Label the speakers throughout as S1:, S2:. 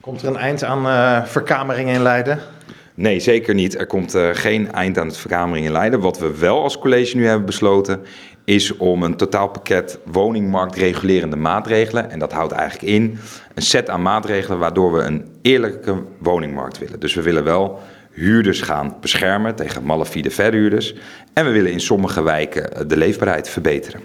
S1: Komt er een eind aan uh, verkamering in Leiden?
S2: Nee, zeker niet. Er komt uh, geen eind aan het verkamering in Leiden. Wat we wel als college nu hebben besloten, is om een totaalpakket woningmarktregulerende maatregelen. En dat houdt eigenlijk in een set aan maatregelen waardoor we een eerlijke woningmarkt willen. Dus we willen wel huurders gaan beschermen tegen malafide verhuurders. En we willen in sommige wijken de leefbaarheid verbeteren.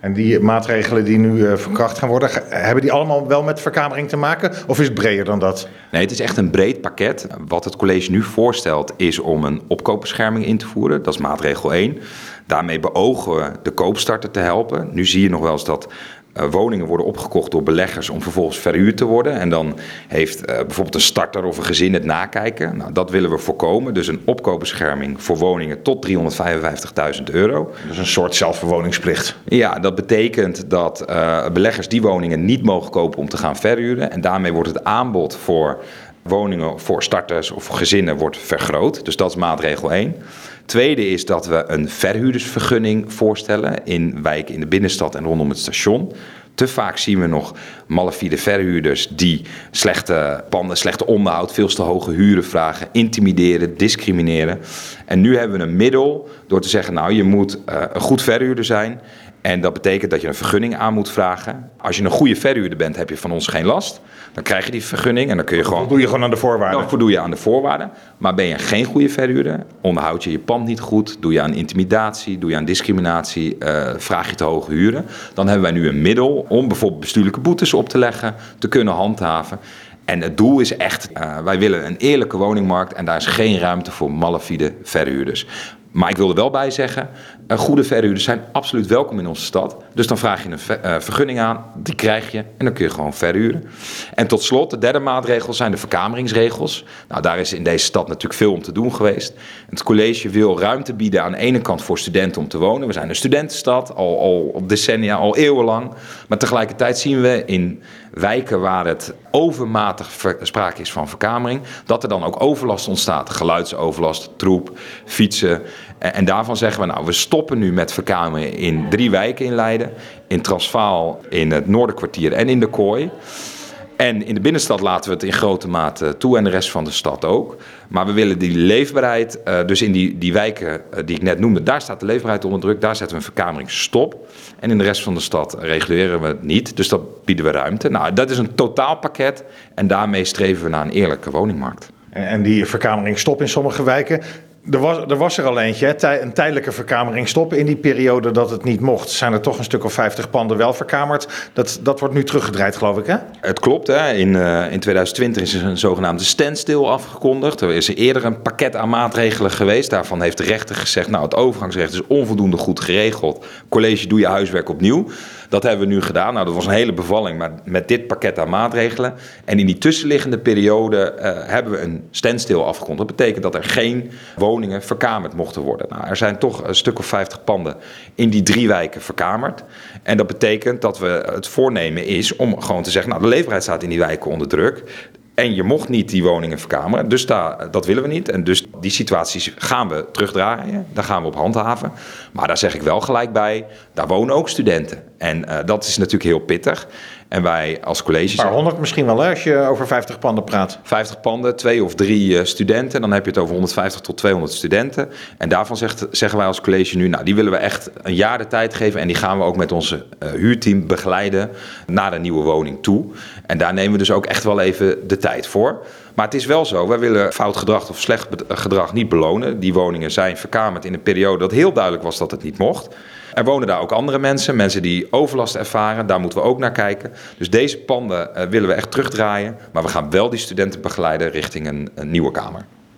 S1: En die maatregelen die nu uh, verkracht gaan worden, hebben die allemaal wel met verkamering te maken? Of is het breder dan dat?
S2: Nee, het is echt een breed pakket. Wat het college nu voorstelt is om een opkoopbescherming in te voeren. Dat is maatregel 1. Daarmee beogen we de koopstarter te helpen. Nu zie je nog wel eens dat uh, woningen worden opgekocht door beleggers om vervolgens verhuurd te worden. En dan heeft uh, bijvoorbeeld een starter of een gezin het nakijken. Nou, dat willen we voorkomen. Dus een opkoopbescherming voor woningen tot 355.000 euro.
S1: Dus een soort zelfverwoningsplicht.
S2: Ja, dat betekent dat uh, beleggers die woningen niet mogen kopen om te gaan verhuren. En daarmee wordt het aanbod voor woningen voor starters of gezinnen wordt vergroot. Dus dat is maatregel 1. Tweede is dat we een verhuurdersvergunning voorstellen in wijken in de binnenstad en rondom het station. Te vaak zien we nog malafide verhuurders die slechte panden, slechte onderhoud, veel te hoge huren vragen, intimideren, discrimineren. En nu hebben we een middel door te zeggen, nou je moet uh, een goed verhuurder zijn. En dat betekent dat je een vergunning aan moet vragen. Als je een goede verhuurder bent, heb je van ons geen last. Dan krijg je die vergunning en dan kun je gewoon.
S1: doe je gewoon aan de voorwaarden.
S2: Dan voldoe je aan de voorwaarden. Maar ben je geen goede verhuurder, onderhoud je je pand niet goed, doe je aan intimidatie, doe je aan discriminatie, uh, vraag je te hoge huren. Dan hebben wij nu een middel om bijvoorbeeld bestuurlijke boetes op te leggen, te kunnen handhaven. En het doel is echt, uh, wij willen een eerlijke woningmarkt en daar is geen ruimte voor malafide verhuurders. Maar ik wil er wel bij zeggen, goede verhuurders zijn absoluut welkom in onze stad. Dus dan vraag je een vergunning aan, die krijg je en dan kun je gewoon verhuren. En tot slot, de derde maatregel zijn de verkameringsregels. Nou, daar is in deze stad natuurlijk veel om te doen geweest. Het college wil ruimte bieden aan de ene kant voor studenten om te wonen. We zijn een studentenstad, al, al decennia, al eeuwenlang. Maar tegelijkertijd zien we in wijken waar het overmatig sprake is van verkamering, dat er dan ook overlast ontstaat. Geluidsoverlast, troep, fietsen. En daarvan zeggen we, nou, we stoppen nu met verkameringen in drie wijken in Leiden. In Transvaal, in het Noorderkwartier en in de Kooi. En in de binnenstad laten we het in grote mate toe en de rest van de stad ook. Maar we willen die leefbaarheid, uh, dus in die, die wijken uh, die ik net noemde, daar staat de leefbaarheid onder druk. Daar zetten we een verkameringsstop. En in de rest van de stad reguleren we het niet. Dus dat bieden we ruimte. Nou, dat is een totaalpakket. En daarmee streven we naar een eerlijke woningmarkt.
S1: En, die verkameringsstop in sommige wijken, er was, er was er al eentje, een tijdelijke verkamering stoppen in die periode dat het niet mocht. Zijn er toch een stuk of 50 panden wel verkamerd. Dat, dat wordt nu teruggedraaid, geloof ik, hè?
S2: Het klopt, hè? In, uh, in 2020 is een zogenaamde standstill afgekondigd. Er is eerder een pakket aan maatregelen geweest. Daarvan heeft de rechter gezegd, nou, het overgangsrecht is onvoldoende goed geregeld. College, doe je huiswerk opnieuw. Dat hebben we nu gedaan. Nou, dat was een hele bevalling, maar met dit pakket aan maatregelen. En in die tussenliggende periode uh, hebben we een standstill afgekondigd. Dat betekent dat er geen woningen verkamerd mochten worden. Nou, er zijn toch een stuk of 50 panden in die drie wijken verkamerd. En dat betekent dat we het voornemen is om gewoon te zeggen, nou, de leefbaarheid staat in die wijken onder druk. En je mocht niet die woningen verkameren. Dus daar, dat willen we niet. En dus die situaties gaan we terugdraaien. Daar gaan we op handhaven. Maar daar zeg ik wel gelijk bij, daar wonen ook studenten. En uh, dat is natuurlijk heel pittig. En wij als college...
S1: Een paar honderd misschien wel, hè, als je over 50 panden praat.
S2: 50 panden, twee of drie uh, studenten. Dan heb je het over 150 tot 200 studenten. En daarvan zegt, zeggen wij als college nu... nou, die willen we echt een jaar de tijd geven... en die gaan we ook met onze uh, huurteam begeleiden... naar de nieuwe woning toe. En daar nemen we dus ook echt wel even de tijd voor. Maar het is wel zo, wij willen fout gedrag of slecht gedrag niet belonen. Die woningen zijn verkamerd in een periode dat heel duidelijk was dat het niet mocht. Er wonen daar ook andere mensen, mensen die overlast ervaren. Daar moeten we ook naar kijken. Dus deze panden uh, willen we echt terugdraaien. Maar we gaan wel die studenten begeleiden richting een, een nieuwe kamer.